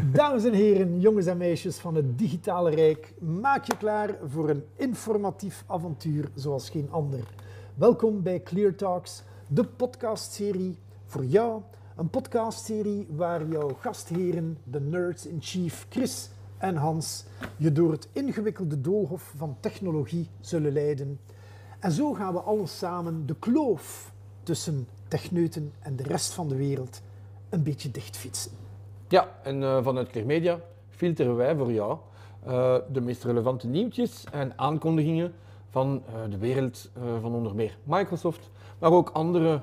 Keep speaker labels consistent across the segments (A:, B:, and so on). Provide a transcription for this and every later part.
A: Dames en heren, jongens en meisjes van het digitale rijk, maak je klaar voor een informatief avontuur zoals geen ander. Welkom bij Clear Talks, de podcastserie voor jou. Een podcastserie waar jouw gastheren, de nerds in chief Chris en Hans, je door het ingewikkelde doolhof van technologie zullen leiden. En zo gaan we alles samen de kloof tussen techneuten en de rest van de wereld een beetje dichtfietsen.
B: Ja, en uh, vanuit Clear Media filteren wij voor jou uh, de meest relevante nieuwtjes en aankondigingen van uh, de wereld van onder meer Microsoft, maar ook andere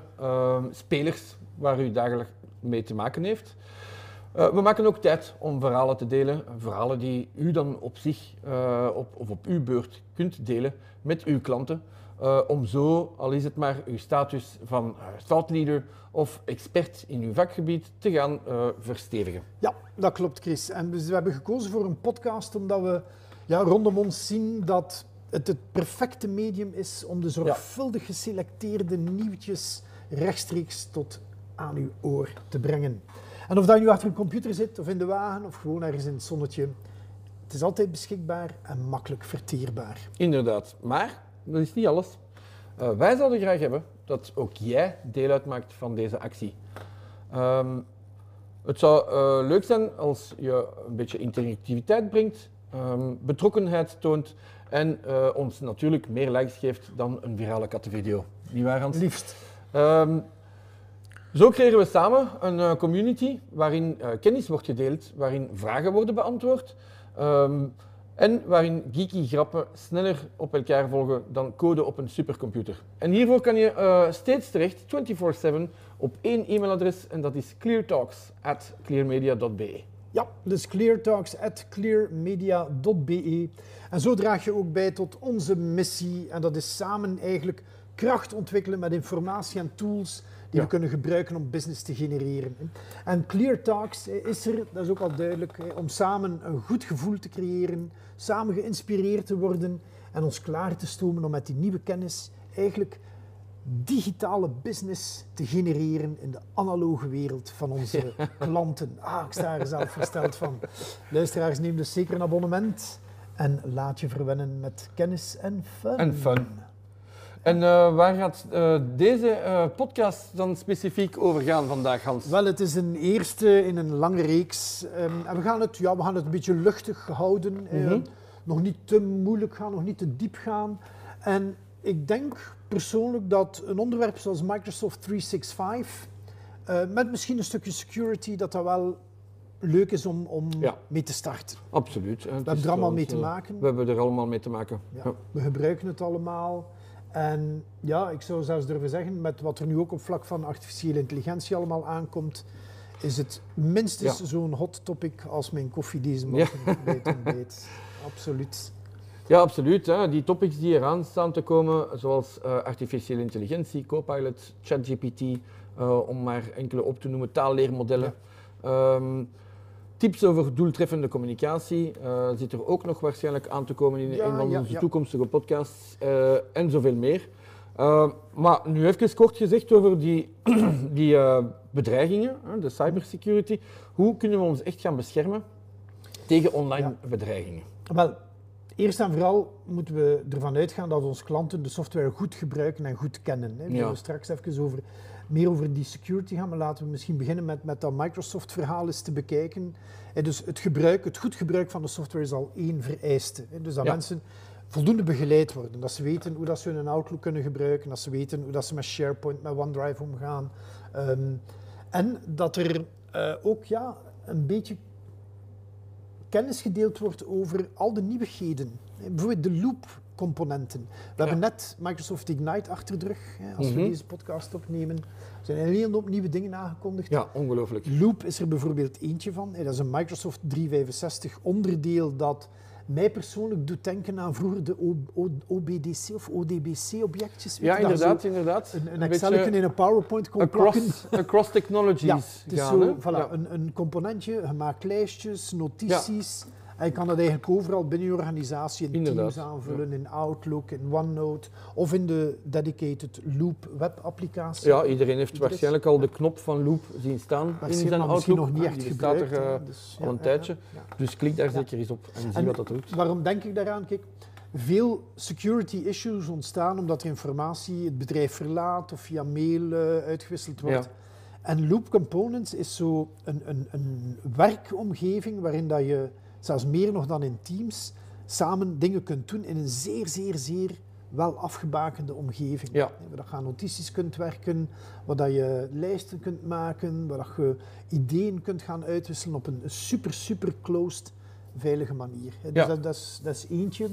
B: spelers waar u dagelijks mee te maken heeft. we maken ook tijd om verhalen te delen, verhalen die u dan op zich op, of op uw beurt kunt delen met uw klanten. Uh, om zo, al is het maar uw status van uh, thought leader of expert in uw vakgebied, te gaan uh, verstevigen.
A: Ja, dat klopt Chris. En dus we hebben gekozen voor een podcast omdat we ja, rondom ons zien dat het het perfecte medium is om de zorgvuldig geselecteerde nieuwtjes rechtstreeks tot aan uw oor te brengen. En of dat nu achter een computer zit, of in de wagen, of gewoon ergens in het zonnetje, het is altijd beschikbaar en makkelijk verteerbaar.
B: Inderdaad, maar dat is niet alles. Uh, wij zouden graag hebben dat ook jij deel uitmaakt van deze actie. Um, het zou uh, leuk zijn als je een beetje interactiviteit brengt, um, betrokkenheid toont en uh, ons natuurlijk meer likes geeft dan een virale kattenvideo.
A: Niet waar, Hans? Liefst.
B: Um, zo creëren we samen een community waarin kennis wordt gedeeld, waarin vragen worden beantwoord. En waarin geeky grappen sneller op elkaar volgen dan code op een supercomputer. En hiervoor kan je uh, steeds terecht, 24-7, op één e-mailadres en dat is cleartalks.clearmedia.be.
A: Ja, dus cleartalks.clearmedia.be. En zo draag je ook bij tot onze missie en dat is samen eigenlijk kracht ontwikkelen met informatie en tools die we kunnen gebruiken om business te genereren. En Clear Talks is er, dat is ook al duidelijk, om samen een goed gevoel te creëren, samen geïnspireerd te worden en ons klaar te stomen om met die nieuwe kennis eigenlijk digitale business te genereren in de analoge wereld van onze klanten. Ah, ik sta er zelf versteld van. Luisteraars, neem dus zeker een abonnement en laat je verwennen met kennis en fun.
B: En fun. En uh, waar gaat uh, deze uh, podcast dan specifiek over gaan vandaag, Hans?
A: Wel, het is een eerste in een lange reeks. Um, en we gaan, het, ja, we gaan het een beetje luchtig houden. Mm -hmm. nog niet te moeilijk gaan, nog niet te diep gaan. En ik denk persoonlijk dat een onderwerp zoals Microsoft 365, met misschien een stukje security, dat dat wel leuk is om, om ja. mee te starten.
B: Absoluut.
A: We hebben er allemaal mee te maken.
B: We hebben er allemaal mee te maken.
A: Ja. Ja. We gebruiken het allemaal. En ja, ik zou zelfs durven zeggen, met wat er nu ook op vlak van artificiële intelligentie allemaal aankomt, is het minstens ja. zo'n hot topic als mijn koffie deze morgen ja. Absoluut.
B: Ja, absoluut. Hè. Die topics die eraan staan te komen, zoals uh, artificiële intelligentie, Copilot, ChatGPT, uh, om maar enkele op te noemen, taalleermodellen. Ja. Um, Tips over doeltreffende communicatie uh, zit er ook nog waarschijnlijk aan te komen in ja, een van ja, onze ja. toekomstige podcasts uh, en zoveel meer. Uh, maar nu even kort gezegd over die, die bedreigingen, de cybersecurity. Hoe kunnen we ons echt gaan beschermen tegen online bedreigingen?
A: Wel, eerst en vooral moeten we ervan uitgaan dat onze klanten de software goed gebruiken en goed kennen. Hè. We zullen straks even over meer over die security gaan, maar laten we misschien beginnen met, met dat Microsoft-verhaal eens te bekijken. En dus het, gebruik, het goed gebruik van de software is al één vereiste. Dus dat ja. mensen voldoende begeleid worden. Dat ze weten hoe dat ze hun Outlook kunnen gebruiken, dat ze weten hoe dat ze met SharePoint, met OneDrive omgaan. Um, en dat er uh, ook ja, een beetje kennis gedeeld wordt over al de nieuwigheden. Bijvoorbeeld de loop componenten. We ja. hebben net Microsoft Ignite achter de rug. Hè, als mm -hmm. we deze podcast opnemen, er zijn een hele hoop nieuwe dingen aangekondigd.
B: Ja, ongelooflijk.
A: Loop is er bijvoorbeeld eentje van. Dat is een Microsoft 365 onderdeel dat mij persoonlijk doet denken aan vroeger de OBDC of ODBC-objectjes.
B: Ja, inderdaad, inderdaad.
A: Een, een Excel in een PowerPoint kon
B: across, across technologies
A: ja, het is gaan, zo, voilà, een, een, componentje, je maakt lijstjes, notities... Ja En je kan dat eigenlijk overal binnen je organisatie in
B: Inderdaad,
A: Teams aanvullen, in Outlook, in OneNote of in de dedicated Loop web-applicatie.
B: Ja, iedereen heeft waarschijnlijk al de knop van Loop zien staan in zijn
A: maar misschien
B: Outlook.
A: nog niet echt
B: die staat er
A: gebruikt.
B: eh.
A: Dus,
B: al een
A: ja,
B: tijdje.
A: ja.
B: Dus klik daar zeker eens op en zie wat dat doet.
A: Waarom denk ik daaraan? Kijk, veel security issues ontstaan omdat er informatie het bedrijf verlaat of via mail eh, uitgewisseld wordt. En Loop Components is zo een, een, een werkomgeving waarin dat je, zelfs meer nog dan in Teams, samen dingen kunt doen in een zeer, zeer, zeer wel afgebakende omgeving.
B: Ja.
A: Waar dat je aan notities kunt werken, waar dat je lijsten kunt maken, waar dat je ideeën kunt gaan uitwisselen op een super, super closed, veilige manier. Dus
B: Ja.
A: dat, dat, is, dat is eentje.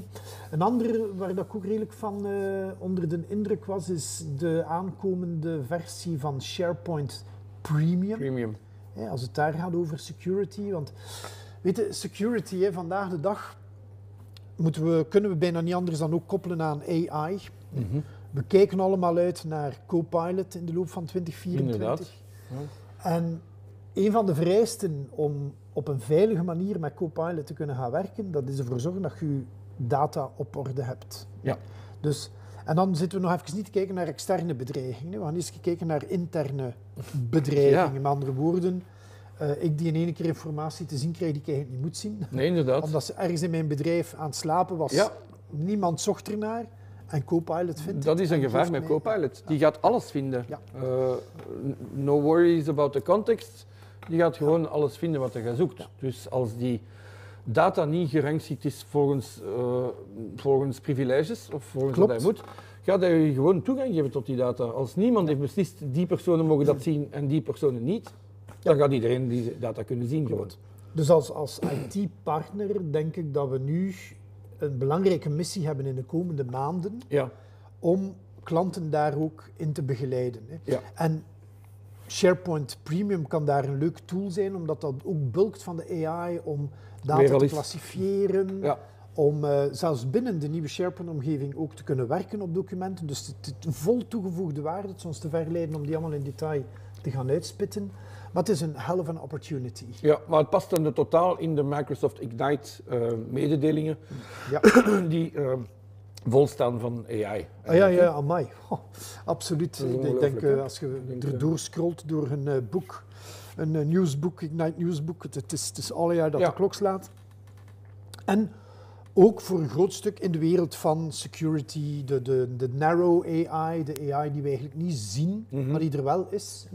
A: Een andere waar dat ik ook redelijk van eh, onder de indruk was, is de aankomende versie van SharePoint Premium.
B: Premium.
A: Hè, als het daar gaat over security. Want weet je, security hè, vandaag de dag moeten we, kunnen we bijna niet anders dan ook koppelen aan AI.
B: Mhm.
A: We kijken allemaal uit naar Copilot in de loop van 2024.
B: Inderdaad.
A: En een van de vereisten om op een veilige manier met Copilot te kunnen gaan werken, dat is ervoor zorgen dat je je data op orde hebt.
B: Ja.
A: Dus, en dan zitten we nog even niet te kijken naar externe bedreigingen. We gaan eens kijken naar interne bedreigingen.
B: Ja.
A: Met andere woorden, eh, ik die in één keer informatie te zien krijg die ik eigenlijk niet moet zien.
B: Nee, inderdaad.
A: Omdat ze ergens in mijn bedrijf aan het slapen was.
B: Ja.
A: Niemand zocht ernaar. En Copilot vindt
B: Dat is een
A: en
B: gevaar met Copilot. Die gaat alles vinden.
A: Ja.
B: Eh, no worries about the context. Die gaat gewoon alles vinden wat je zoekt. Dus als die data niet gerangschikt is volgens, eh, volgens privileges of volgens
A: Klopt.
B: wat hij moet, gaat hij je gewoon toegang geven tot die data. Als niemand heeft beslist, die personen mogen dat zien en die personen niet, dan gaat iedereen die data kunnen zien gewoon.
A: Dus als, als IT-partner denk ik dat we nu een belangrijke missie hebben in de komende maanden
B: Ja,
A: om klanten daar ook in te begeleiden. Hè.
B: ja.
A: En SharePoint Premium kan daar een leuk tool zijn, omdat dat ook bulkt van de AI om data te
B: ja.
A: om eh, zelfs binnen de nieuwe SharePoint-omgeving ook te kunnen werken op documenten. Dus het, het vol toegevoegde waarde, het is ons te verleiden om die allemaal in detail te gaan uitspitten. Maar het is een hell of an opportunity.
B: Ja, maar het past dan totaal in de Microsoft Ignite eh, mededelingen
A: Ja.
B: die eh, volstaan van AI.
A: Ah, ja, ja, amai. Oh, absoluut. Ik denk, eh, als je
B: denk,
A: er
B: eh,
A: doorscrollt door een boek, een nieuwsboek, Ignite Nieuwsboek, het, het is, het is alle jaar dat
B: Ja.
A: de klok slaat. En ook voor een groot stuk in de wereld van security, de, de, de narrow AI, de AI die we eigenlijk niet zien,
B: Mhm.
A: maar die er wel is.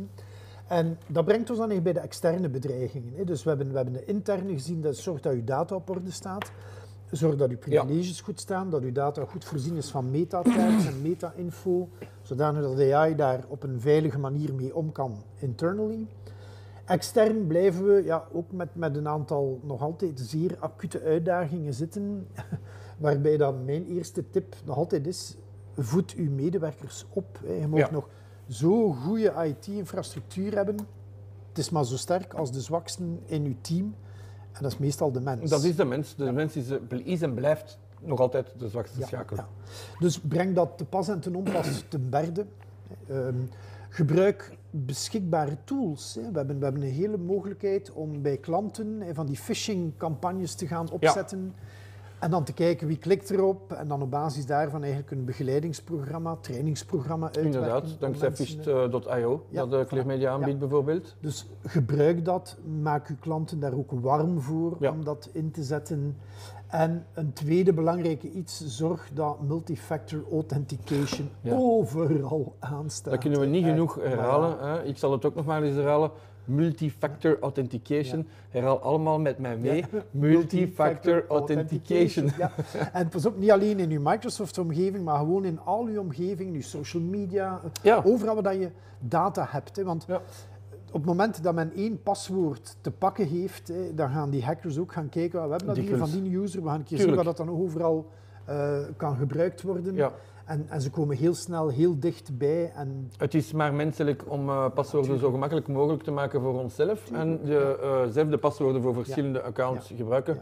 A: En dat brengt ons dan echt bij de externe bedreigingen. hè. Dus we hebben, we hebben de interne gezien, dat zorgt dat je data op orde staat. Zorg dat je privileges goed staan, dat je data goed voorzien is van metatags en meta-info, zodanig dat de AI daar op een veilige manier mee om kan internally. Extern blijven we ja, ook met, met een aantal nog altijd zeer acute uitdagingen zitten, waarbij dan mijn eerste tip nog altijd is, voed uw medewerkers op. hè. Je mag
B: Ja.
A: nog zo goede IT-infrastructuur hebben, het is maar zo sterk als de zwaksten in uw team. En dat is meestal de mens.
B: Dat is de mens. De mens is, eh, is en blijft nog altijd de zwakste
A: Ja,
B: schakel.
A: ja. Dus breng dat te pas en te onpas ten berde. Ehm, gebruik beschikbare tools. Hè. We, hebben, we hebben een hele mogelijkheid om bij klanten van die phishing-campagnes te gaan opzetten. En dan te kijken wie klikt erop. En dan op basis daarvan eigenlijk een begeleidingsprogramma, trainingsprogramma uitwerken.
B: Inderdaad, dankzij
A: Ja,
B: dat de aanbiedt bijvoorbeeld.
A: Dus gebruik dat, maak uw klanten daar ook warm voor
B: Ja.
A: om dat in te zetten. En een tweede belangrijke iets, zorg dat multifactor authentication overal aanstaat.
B: Dat kunnen we niet genoeg herhalen. Hè. Ik zal het ook nog maar eens herhalen. Multifactor authentication. Herhaal allemaal met mij mee.
A: Ja.
B: Multifactor authentication.
A: Ja. En pas op, niet alleen in uw Microsoft-omgeving, maar gewoon in al uw omgeving, uw social media,
B: Ja.
A: overal waar dat je data hebt. Hè. Want
B: Ja.
A: op het moment dat men één paswoord te pakken heeft, hè, dan gaan die hackers ook gaan kijken, "Ah, we hebben dat hier van die user, we gaan een keer
B: Tuurlijk.
A: zien waar dat dan overal eh, kan gebruikt worden. En, en ze komen heel snel heel dichtbij. En
B: Het is maar menselijk om eh, paswoorden zo gemakkelijk mogelijk te maken voor onszelf. En de, eh, zelf de paswoorden voor verschillende accounts gebruiken.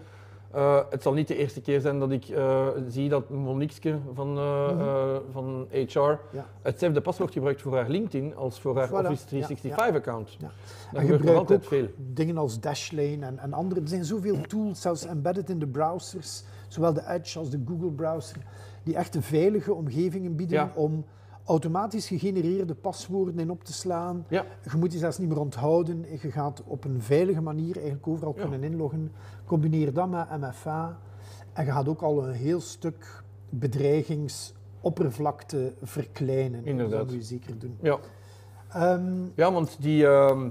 B: Uh, het zal niet de eerste keer zijn dat ik uh, zie dat Monique van, uh, -hmm. van HR ja. hetzelfde paswoord gebruikt voor haar LinkedIn als voor haar voilà. Office 365-account. Ja,
A: ja. Dat gebeurt altijd veel. Dingen als Dashlane en, en andere. Er zijn zoveel tools, zelfs embedded in de browsers, zowel de Edge als de Google browser, die echt een veilige omgevingen bieden om automatisch gegenereerde paswoorden in op te slaan. Ja. Je moet die zelfs niet meer onthouden. Je gaat op een veilige manier eigenlijk overal kunnen inloggen. Combineer dat met MFA en je gaat ook al een heel stuk bedreigingsoppervlakte verkleinen.
B: Inderdaad.
A: Dat moet je zeker doen.
B: Ja, um, ja want die, uh,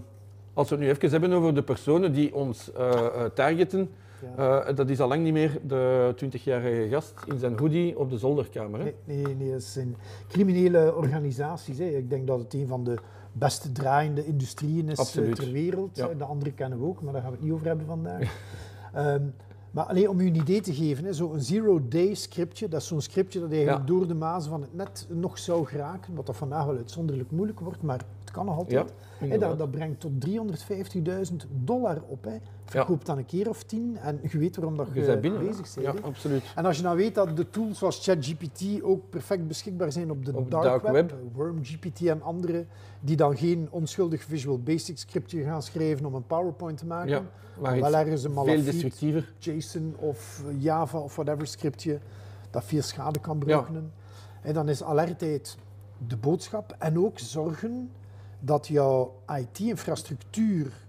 B: als we het nu even hebben over de personen die ons uh, targeten, ja. Uh, dat is al lang niet meer de 20-jarige gast in zijn hoodie op de zolderkamer. Hè?
A: Nee, nee, nee, dat zijn criminele organisaties. Hè. Ik denk dat het een van de beste draaiende industrieën is uh, ter wereld. Ja. De andere kennen we ook, maar daar gaan we het niet over hebben vandaag. um, maar alleen om u een idee te geven, zo'n zero-day scriptje, dat is zo'n scriptje dat eigenlijk door de mazen van het net nog zou geraken, wat dat vandaag wel uitzonderlijk moeilijk wordt, maar het kan nog altijd. Ja, dat, dat, brengt tot 350.000 dollar op. Hè. Verkoop dan een keer of tien en je weet waarom dat je, je binnen, bezig bent.
B: Ja, absoluut.
A: En als je nou weet dat de tools zoals ChatGPT ook perfect beschikbaar zijn op de op dark, web, web. WormGPT en andere, die dan geen onschuldig Visual Basic scriptje gaan schrijven om een PowerPoint te maken, ja, maar wel ergens een Malafide, JSON of Java of whatever scriptje dat veel schade kan berekenen. En dan is alertheid de boodschap en ook zorgen dat jouw IT-infrastructuur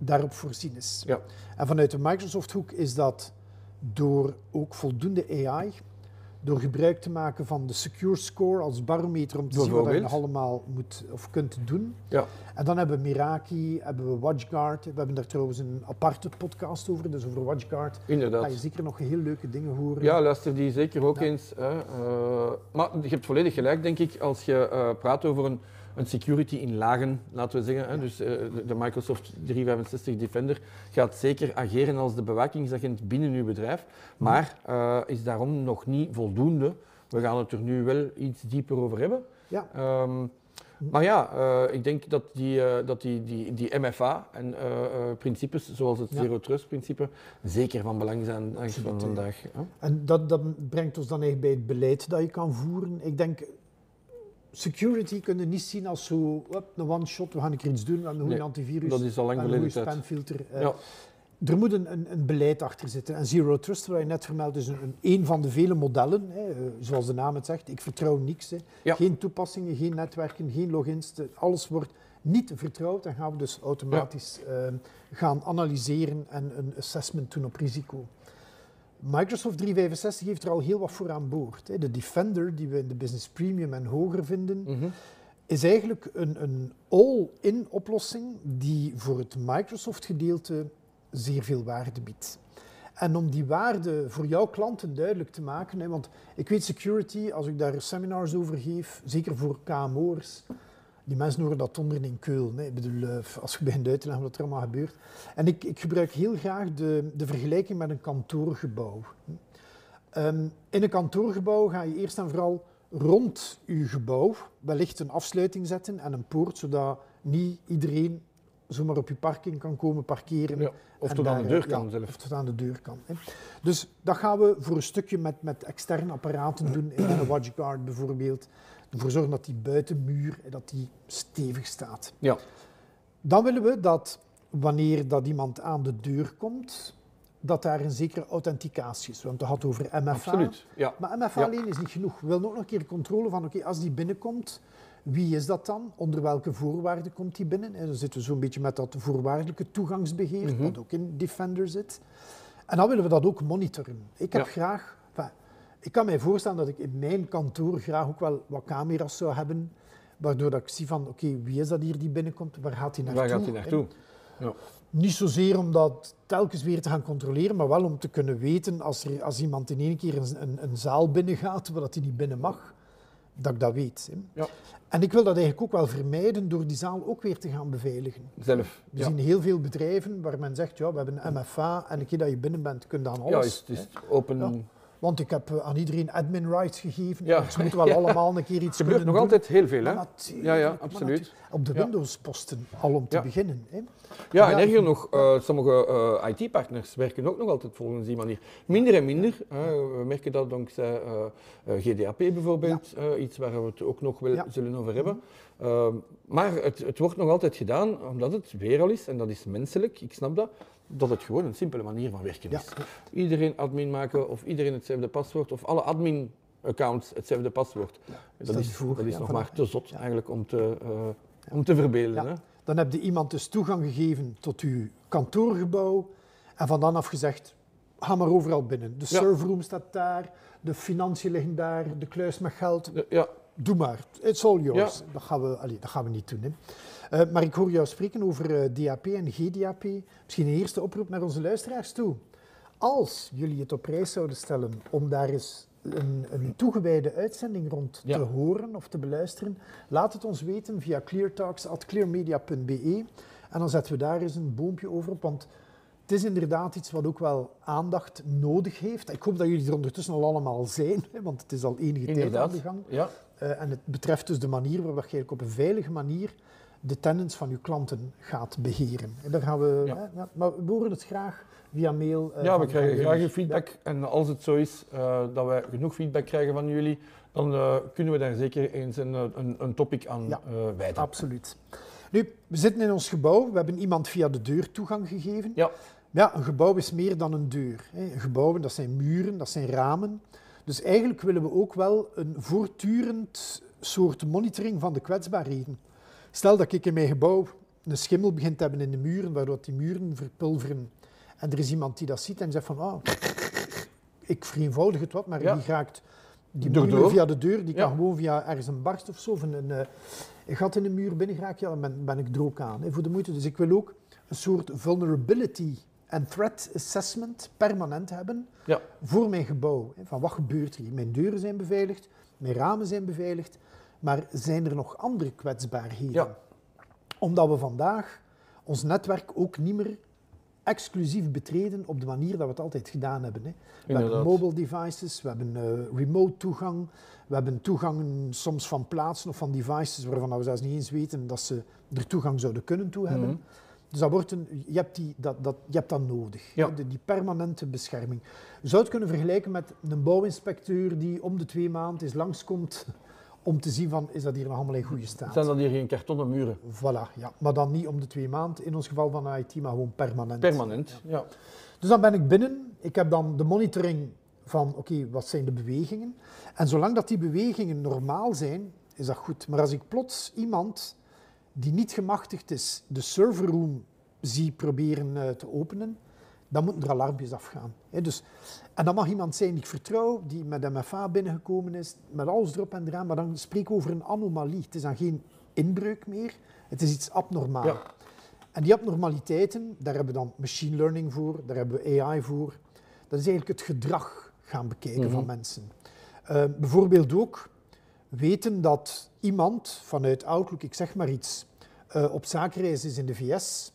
A: daarop voorzien is. Ja. En vanuit de Microsoft-hoek is dat door ook voldoende AI, door gebruik te maken van de Secure Score als barometer om te zien wat je allemaal moet of kunt doen. Ja. En dan hebben we Meraki, hebben we WatchGuard. We hebben daar trouwens een aparte podcast over, dus over WatchGuard.
B: Inderdaad.
A: Ga je zeker nog heel leuke dingen horen.
B: Ja, luister die zeker ook eens. Hè. Uh, maar je hebt volledig gelijk, denk ik, als je uh, praat over een een security in lagen, laten we zeggen. Hè. Dus uh, de Microsoft 365 Defender gaat zeker ageren als de bewakingsagent binnen uw bedrijf, maar uh, is daarom nog niet voldoende. We gaan het er nu wel iets dieper over hebben. Ja. Um, maar ja, uh, ik denk dat die, uh, dat die, die, die MFA en uh, principes, zoals het Zero Trust principe, zeker van belang zijn van vandaag.
A: En dat, dat brengt ons dan eigenlijk bij het beleid dat je kan voeren. Ik denk, security kunnen niet zien als zo een one-shot, we gaan een keer iets doen, we hebben een goede antivirus,
B: dat is al lang een
A: spamfilter. Uh, ja. Er moet een, een, een, beleid achter zitten. En Zero Trust, wat je net vermeld, is een, een van de vele modellen. Hè, uh, zoals de naam het zegt, ik vertrouw niks. Hè. Ja. Geen toepassingen, geen netwerken, geen logins. Alles wordt niet vertrouwd. Dan gaan we dus automatisch ja. uh, gaan analyseren en een assessment doen op risico. Microsoft 365 heeft er al heel wat voor aan boord. De Defender, die we in de Business Premium en hoger vinden, mhm. is eigenlijk een, een all-in oplossing die voor het Microsoft-gedeelte zeer veel waarde biedt. En om die waarde voor jouw klanten duidelijk te maken, want ik weet security, als ik daar seminars over geef, zeker voor KMO'ers, die mensen horen dat onder in Keulen. Hè. Ik bedoel, eh, als je begint uit te leggen wat er allemaal gebeurt. En ik, ik gebruik heel graag de, de vergelijking met een kantoorgebouw. Um, in een kantoorgebouw ga je eerst en vooral rond je gebouw wellicht een afsluiting zetten en een poort, zodat niet iedereen zomaar op je parking kan komen parkeren. Ja,
B: of tot aan de deur kan zelf.
A: Of tot aan de deur kan. Hè. Dus dat gaan we voor een stukje met, met externe apparaten doen, in een WatchGuard bijvoorbeeld ervoor zorgen dat die buitenmuur dat die stevig staat. Ja. Dan willen we dat wanneer dat iemand aan de deur komt, dat daar een zekere authenticatie is. Want we hadden over MFA.
B: Absoluut, ja.
A: Maar MFA alleen is niet genoeg. We willen ook nog een keer controle van, oké, als die binnenkomt, wie is dat dan? Onder welke voorwaarden komt die binnen? En dan zitten we zo'n beetje met dat voorwaardelijke toegangsbeheer, mm dat ook in Defender zit. En dan willen we dat ook monitoren. Ik heb graag ik kan mij voorstellen dat ik in mijn kantoor graag ook wel wat camera's zou hebben, waardoor dat ik zie van, oké, wie is dat hier die binnenkomt, waar gaat hij naartoe?
B: Waar gaat hij naartoe?
A: Ja. Niet zozeer om dat telkens weer te gaan controleren, maar wel om te kunnen weten als, er, als iemand in één keer een, een, een zaal binnengaat waar hij niet binnen mag, dat ik dat weet. Ja. En ik wil dat eigenlijk ook wel vermijden door die zaal ook weer te gaan beveiligen.
B: Zelf.
A: We zien heel veel bedrijven waar men zegt, ja, we hebben een MFA en een keer dat je binnen bent, kun je dan alles.
B: Ja, het is open
A: Want ik heb eh, aan iedereen admin rights gegeven.
B: Ja.
A: Ze moeten wel allemaal een keer iets
B: Het gebeurt nog
A: doen.
B: altijd heel veel, hè? Ja, ja, absoluut.
A: Op de. Windows-posten, al om te beginnen. Hè.
B: Ja, en erger nog, eh, sommige eh, IT-partners werken ook nog altijd volgens die manier. Minder en minder. hè. we merken dat dankzij GDAP bijvoorbeeld, iets waar we het ook nog wel zullen over hebben. Ehm, maar het, het wordt nog altijd gedaan omdat het weer al is, en dat is menselijk, ik snap dat, dat het gewoon een simpele manier van werken
A: Ja.
B: is. Iedereen admin maken of iedereen hetzelfde paswoord of alle admin accounts hetzelfde paswoord. dat
A: dat
B: is, dat is
A: Ja,
B: nog maar te zot eigenlijk om te, eh, om te verbeelden. Hè?
A: Dan heb je iemand dus toegang gegeven tot uw kantoorgebouw en van dan af gezegd, ga maar overal binnen. De serverroom staat daar, de financiën liggen daar, de kluis met geld.
B: Ja,
A: Doe maar, it's all yours. Dat, gaan we, allee, dat gaan we niet doen. Hè. Eh, maar ik hoor jou spreken over eh, DAP en GDAP. Misschien een eerste oproep naar onze luisteraars toe. Als jullie het op prijs zouden stellen om daar eens een, een toegewijde uitzending rond
B: Ja.
A: te horen of te beluisteren, laat het ons weten via cleartalks.clearmedia.be en dan zetten we daar eens een boompje over op, want het is inderdaad iets wat ook wel aandacht nodig heeft. Ik hoop dat jullie er ondertussen al allemaal zijn, want het is al enige tijd aan de gang.
B: Ja.
A: Eh, en het betreft dus de manier waarop je op een veilige manier de tenants van je klanten gaat beheren. En daar gaan we,
B: Ja.
A: hè, maar we horen het graag via mail. eh,
B: Ja, we krijgen graag uw feedback. En als het zo is eh, dat wij genoeg feedback krijgen van jullie, dan eh, kunnen we daar zeker eens een, een, een topic aan
A: Ja.
B: wijden.
A: Absoluut. Nu, we zitten in ons gebouw. We hebben iemand via de deur toegang gegeven.
B: Ja.
A: Ja, een gebouw is meer dan een deur. Hè. Gebouwen, dat zijn muren, dat zijn ramen. Dus eigenlijk willen we ook wel een voortdurend soort monitoring van de kwetsbaarheden. Stel dat ik in mijn gebouw een schimmel begint te hebben in de muren, waardoor die muren verpulveren. En er is iemand die dat ziet en zegt van, ah, ik vereenvoudig het wat, maar
B: Ja.
A: die raakt die
B: Door- door.
A: via de deur, die
B: Ja.
A: kan gewoon via ergens een barst of zo, of een, een, eh, een gat in de muur binnen ja, dan ben, ben ik er ook aan, hè, voor de moeite. Dus ik wil ook een soort vulnerability en threat assessment permanent hebben
B: Ja.
A: voor mijn gebouw. Hè, van wat gebeurt er hier? Mijn deuren zijn beveiligd, mijn ramen zijn beveiligd, maar zijn er nog andere kwetsbaarheden?
B: Ja.
A: Omdat we vandaag ons netwerk ook niet meer exclusief betreden op de manier dat we het altijd gedaan hebben. Hè. We hebben mobile devices, we hebben eh, remote toegang, we hebben toegang soms van plaatsen of van devices waarvan we zelfs niet eens weten dat ze er toegang zouden kunnen toe hebben.
B: Mhm.
A: Dus dat wordt een, je, hebt die, dat, dat, je hebt dat nodig,
B: Ja.
A: de- die permanente bescherming. Je zou het kunnen vergelijken met een bouwinspecteur die om de twee maanden eens langskomt om te zien van, is dat hier nog allemaal in goede staat.
B: Zijn dat hier geen kartonnen muren?
A: Voilà, ja. Maar dan niet om de twee maanden, in ons geval van IT, maar gewoon permanent.
B: Permanent. Ja.
A: Dus dan ben ik binnen. Ik heb dan de monitoring van, oké, wat zijn de bewegingen? En zolang dat die bewegingen normaal zijn, is dat goed. Maar als ik plots iemand die niet gemachtigd is, de serverroom zie proberen eh, te openen, dan moeten er alarmpjes afgaan. Hè, dus, en dat mag iemand zijn die ik vertrouw, die met MFA binnengekomen is, met alles erop en eraan, maar dan spreek ik over een anomalie. Het is dan geen inbreuk meer, het is iets abnormaal.
B: Ja.
A: En die abnormaliteiten, daar hebben we dan machine learning voor, daar hebben we AI voor. Dat is eigenlijk het gedrag gaan bekijken van
B: Mhm.
A: mensen. Eh, bijvoorbeeld ook weten dat iemand vanuit Outlook, ik zeg maar iets, eh, op zakenreis is in de VS.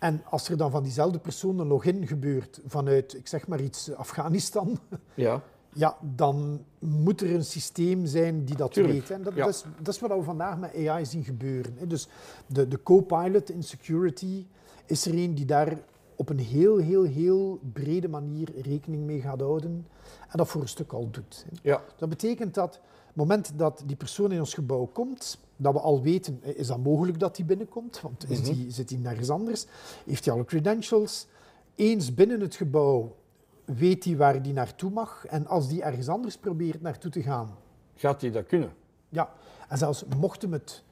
A: En als er dan van diezelfde persoon een login gebeurt vanuit, ik zeg maar iets, Afghanistan,
B: Ja.
A: ja, dan moet er een systeem zijn die dat
B: Tuurlijk,
A: weet. En dat,
B: ja.
A: dat, is, dat is wat we vandaag met AI zien gebeuren. Dus de, de co-pilot in security is er een die daar op een heel, heel, heel brede manier rekening mee gaat houden en dat voor een stuk al doet.
B: Ja.
A: Dat betekent dat het moment dat die persoon in ons gebouw komt, dat we al weten, is dat mogelijk dat die binnenkomt? Want is
B: Mhm.
A: die, zit hij nergens anders? Heeft hij alle credentials? Eens binnen het gebouw weet hij waar hij naartoe mag. En als die ergens anders probeert naartoe te gaan,
B: Gaat hij dat kunnen?
A: ja, en zelfs mocht hem het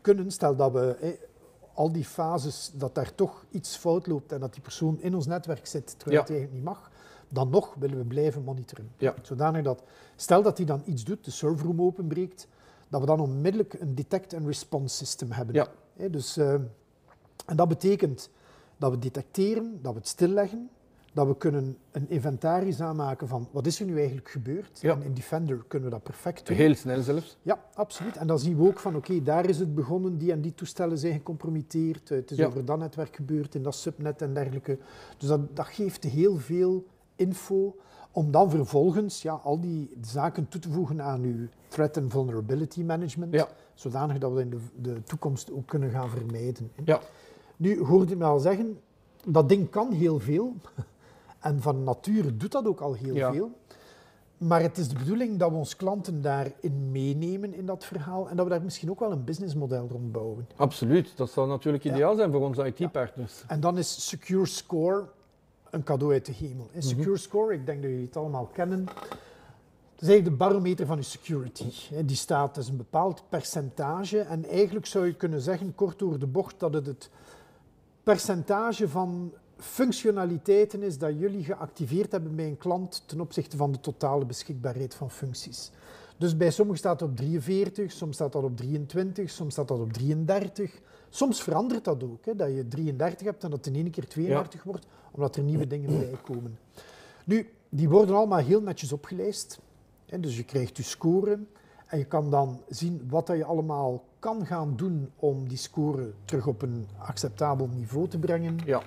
A: kunnen, stel dat we eh, al die fases, dat daar toch iets fout loopt en dat die persoon in ons netwerk zit terwijl
B: Ja.
A: het eigenlijk niet mag, dan nog willen we blijven monitoren.
B: Ja.
A: Zodanig dat, stel dat hij dan iets doet, de serverroom openbreekt, dat we dan onmiddellijk een detect and response system hebben.
B: Ja.
A: Dus, eh, en dat betekent dat we detecteren, dat we het stilleggen, dat we kunnen een inventaris aanmaken van wat is er nu eigenlijk gebeurd.
B: Ja.
A: En in Defender kunnen we dat perfect doen.
B: Heel snel zelfs.
A: Ja, absoluut. En dan zien we ook van, oké, daar is het begonnen, die en die toestellen zijn gecompromitteerd, eh, het is
B: Ja.
A: over dat netwerk gebeurd, in dat subnet en dergelijke. Dus dat, dat geeft heel veel info om dan vervolgens ja, al die zaken toe te voegen aan uw threat and vulnerability management,
B: Ja.
A: zodanig dat we in de, de toekomst ook kunnen gaan vermijden.
B: Ja.
A: Nu hoorde me al zeggen, dat ding kan heel veel. En van nature doet dat ook al heel
B: Ja.
A: veel. Maar het is de bedoeling dat we ons klanten daarin meenemen in dat verhaal en dat we daar misschien ook wel een businessmodel rond bouwen.
B: Absoluut. Dat zou natuurlijk ideaal zijn voor onze IT-partners.
A: En dan is Secure Score een cadeau uit de hemel. En Secure Score, ik denk dat jullie het allemaal kennen, dat is eigenlijk de barometer van je security. Die staat, dat is een bepaald percentage. En eigenlijk zou je kunnen zeggen, kort door de bocht, dat het het percentage van functionaliteiten is dat jullie geactiveerd hebben bij een klant ten opzichte van de totale beschikbaarheid van functies. Dus bij sommigen staat het op 43, soms staat dat op 23, soms staat dat op 33. Soms verandert dat ook, hè, dat je 33 hebt en dat het in één keer 32 wordt, omdat er nieuwe dingen bij komen. Nu, die worden allemaal heel netjes opgelijst. Hè, dus je krijgt je score en je kan dan zien wat dat je allemaal kan gaan doen om die score terug op een acceptabel niveau te brengen.
B: Ja.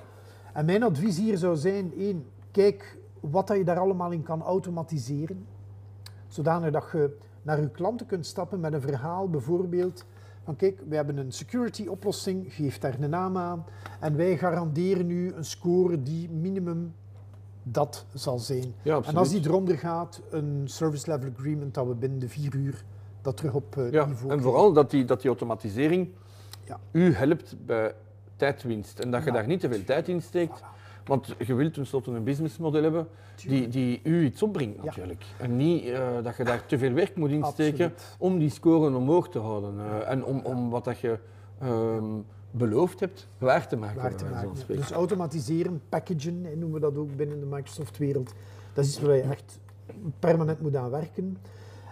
A: En mijn advies hier zou zijn, één, kijk wat dat je daar allemaal in kan automatiseren. Zodanig dat je naar je klanten kunt stappen met een verhaal, bijvoorbeeld van kijk, we hebben een security oplossing, geef daar een naam aan en wij garanderen u een score die minimum dat zal zijn.
B: Ja,
A: En als die eronder gaat, een service level agreement dat we binnen de vier uur dat terug op eh,
B: Ja,
A: niveau
B: en vooral dat die, dat die automatisering
A: Ja.
B: u helpt bij tijdwinst. En dat je daar niet te veel tijd in steekt. Want je wilt tenslotte een businessmodel hebben die, die u iets opbrengt
A: Ja.
B: natuurlijk. En niet eh, dat je daar te veel werk moet insteken
A: Absoluut.
B: om die score omhoog te houden. eh, en om, om wat dat je ehm, beloofd hebt waar te maken.
A: waar te
B: van
A: maken. Dus automatiseren, packagen, noemen we dat ook binnen de Microsoft-wereld. Dat is iets waar je echt permanent moet aan werken.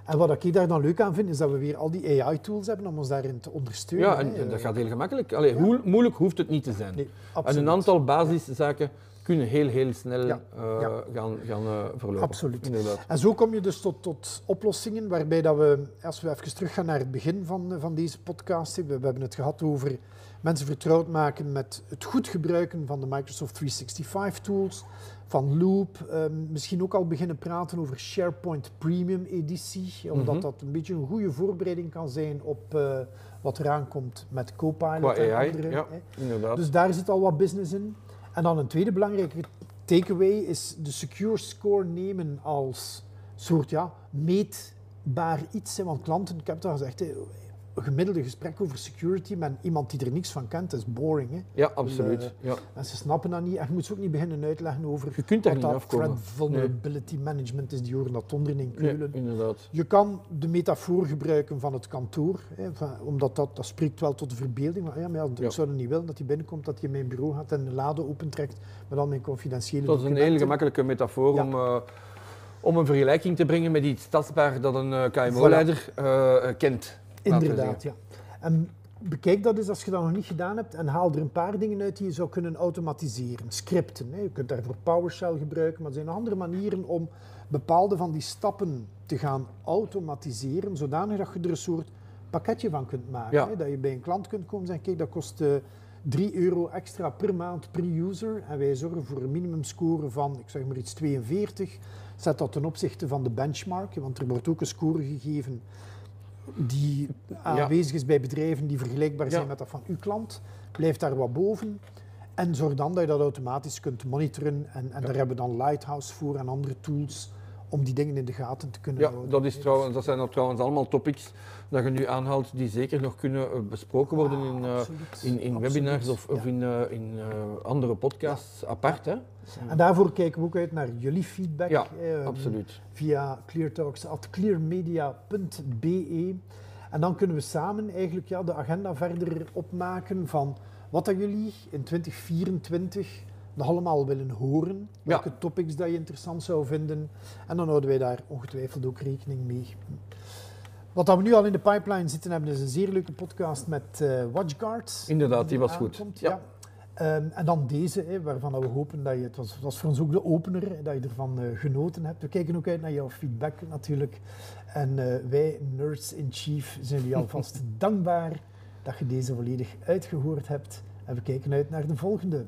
A: En wat ik daar dan leuk aan vind, is dat we weer al die AI-tools hebben om ons daarin te ondersteunen.
B: Ja, en, dat gaat heel gemakkelijk. Allee,
A: Ja.
B: hoe moeilijk hoeft het niet te zijn.
A: Nee,
B: en een aantal basiszaken kunnen heel, heel snel
A: Ja.
B: eh,
A: Ja.
B: gaan, gaan eh, verlopen.
A: Absoluut.
B: Inderdaad.
A: En zo kom je dus tot, tot oplossingen waarbij dat we, als we even teruggaan naar het begin van, van deze podcast, we hebben het gehad over mensen vertrouwd maken met het goed gebruiken van de Microsoft 365 tools, van Loop, ehm, misschien ook al beginnen praten over SharePoint Premium editie, omdat
B: Mhm.
A: dat een beetje een goede voorbereiding kan zijn op eh, wat eraan komt met Copilot
B: Qua
A: en
B: AI,
A: andere.
B: ja,
A: hè.
B: inderdaad.
A: Dus daar zit al wat business in. En dan een tweede belangrijke takeaway is de secure score nemen als soort ja, meetbaar iets. Hè. Want klanten, ik heb het al gezegd, hè, gemiddelde gesprek over security met iemand die er niks van kent, is boring. Hè.
B: ja, absoluut.
A: eh,
B: ja.
A: En ze snappen dat niet. En je moet ze ook niet beginnen uitleggen over
B: Je kunt daar
A: wat
B: niet
A: dat
B: afkomen.
A: threat vulnerability management is. Die horen dat onderin in
B: Nee,
A: Keulen.
B: inderdaad.
A: Je kan de metafoor gebruiken van het kantoor, hè, van- omdat dat, dat spreekt wel tot de verbeelding. Maar, ja, maar ja,
B: Ja.
A: ik zou er niet willen dat hij binnenkomt, dat hij in mijn bureau gaat en een lade opentrekt met al mijn confidentiële
B: Dat is een hele gemakkelijke metafoor
A: Ja.
B: om, eh, om een vergelijking te brengen met iets tastbaar dat een eh, KMO-leider eh, kent.
A: Inderdaad, ja. En bekijk dat eens als je dat nog niet gedaan hebt en haal er een paar dingen uit die je zou kunnen automatiseren. Scripten, hè. je kunt daarvoor PowerShell gebruiken, maar er zijn andere manieren om bepaalde van die stappen te gaan automatiseren, zodanig dat je er een soort pakketje van kunt maken.
B: Ja.
A: Hè. Dat je bij een klant kunt komen en zeggen, kijk, dat kost eh 3 euro extra per maand per user en wij zorgen voor een minimumscore van, ik zeg maar iets 42. Zet dat ten opzichte van de benchmark, want er wordt ook een score gegeven die aanwezig is bij bedrijven die vergelijkbaar zijn met dat van uw klant. Blijf daar wat boven. En zorg dan dat je dat automatisch kunt monitoren. En, en daar hebben we dan Lighthouse voor en andere tools om die dingen in de gaten te kunnen
B: Ja,
A: houden.
B: dat, is trouwens, dat zijn trouwens allemaal topics dat je nu aanhaalt die zeker nog kunnen eh, besproken worden in, eh,
A: Absoluut,
B: in, in webinars of, of in, eh, in andere podcasts apart. Hè?
A: En daarvoor kijken we ook uit naar jullie feedback.
B: Ja,
A: eh,
B: Absoluut.
A: Via cleartalks.clearmedia.be. En dan kunnen we samen eigenlijk ja, de agenda verder opmaken van wat dat jullie in 2024 nog allemaal willen horen. Welke topics dat je interessant zou vinden. En dan houden wij daar ongetwijfeld ook rekening mee. Wat dat we nu al in de pipeline zitten hebben is een zeer leuke podcast met WatchGuard.
B: Inderdaad, die was goed. Ja.
A: ja. Ehm, en dan deze, hè, waarvan we hopen dat je, het was, het was voor ons ook de opener, dat je ervan eh, genoten hebt. We kijken ook uit naar jouw feedback natuurlijk. En eh, wij, Nerds in Chief, zijn jullie alvast dankbaar dat je deze volledig uitgehoord hebt. En we kijken uit naar de volgende.